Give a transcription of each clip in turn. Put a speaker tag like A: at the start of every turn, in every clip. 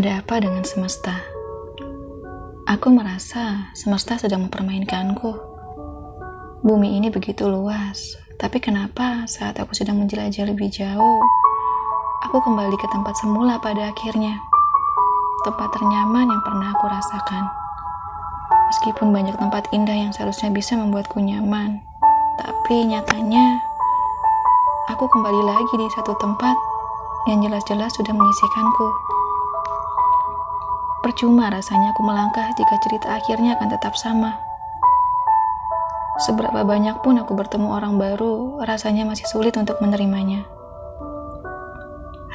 A: Ada apa dengan semesta? Aku merasa semesta sedang mempermainkanku. Bumi ini begitu luas, tapi kenapa saat aku sedang menjelajah lebih jauh, aku kembali ke tempat semula pada akhirnya. Tempat ternyaman yang pernah aku rasakan. Meskipun banyak tempat indah yang seharusnya bisa membuatku nyaman, tapi nyatanya aku kembali lagi di satu tempat yang jelas-jelas sudah menyisihkanku. Percuma rasanya aku melangkah jika cerita akhirnya akan tetap sama. Seberapa banyak pun aku bertemu orang baru, rasanya masih sulit untuk menerimanya.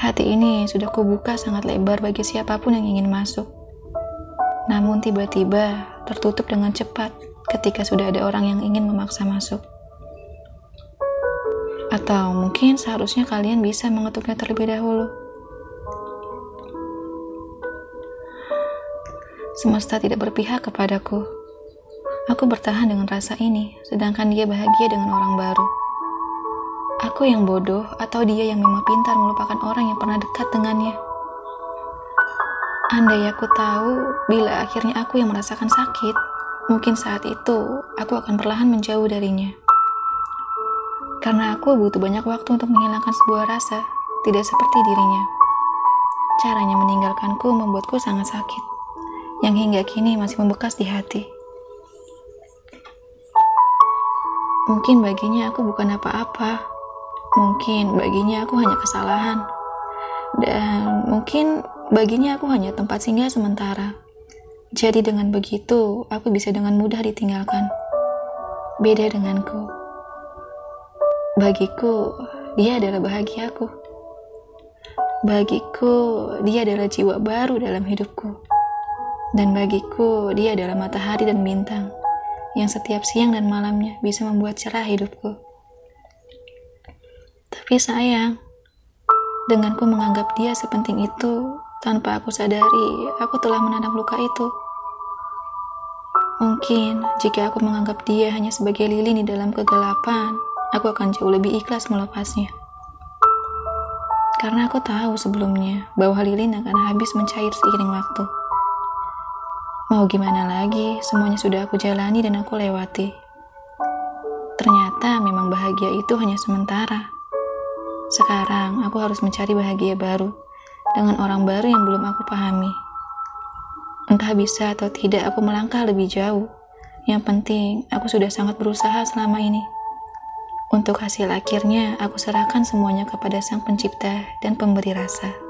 A: Hati ini sudah kubuka sangat lebar bagi siapa pun yang ingin masuk. Namun tiba-tiba tertutup dengan cepat ketika sudah ada orang yang ingin memaksa masuk. Atau mungkin seharusnya kalian bisa mengetuknya terlebih dahulu. Semesta tidak berpihak kepadaku. Aku bertahan dengan rasa ini, sedangkan dia bahagia dengan orang baru. Aku yang bodoh atau dia yang memang pintar melupakan orang yang pernah dekat dengannya. Andai aku tahu bila akhirnya aku yang merasakan sakit, mungkin saat itu aku akan perlahan menjauh darinya. Karena aku butuh banyak waktu untuk menghilangkan sebuah rasa, tidak seperti dirinya. Caranya meninggalkanku membuatku sangat sakit yang hingga kini masih membekas di hati. Mungkin baginya aku bukan apa-apa. Mungkin baginya aku hanya kesalahan. Dan mungkin baginya aku hanya tempat singgah sementara. Jadi dengan begitu, aku bisa dengan mudah ditinggalkan. Beda denganku. Bagiku, dia adalah bahagiaku. Bagiku, dia adalah jiwa baru dalam hidupku. Dan bagiku, dia adalah matahari dan bintang yang setiap siang dan malamnya bisa membuat cerah hidupku. Tapi sayang, denganku menganggap dia sepenting itu, tanpa aku sadari, aku telah menanam luka itu. Mungkin jika aku menganggap dia hanya sebagai lilin di dalam kegelapan, aku akan jauh lebih ikhlas melepasnya. Karena aku tahu sebelumnya bahwa lilin akan habis mencair seiring waktu. Mau gimana lagi, semuanya sudah aku jalani dan aku lewati. Ternyata memang bahagia itu hanya sementara. Sekarang aku harus mencari bahagia baru dengan orang baru yang belum aku pahami. Entah bisa atau tidak aku melangkah lebih jauh. Yang penting aku sudah sangat berusaha selama ini. Untuk hasil akhirnya aku serahkan semuanya kepada Sang Pencipta dan Pemberi rasa.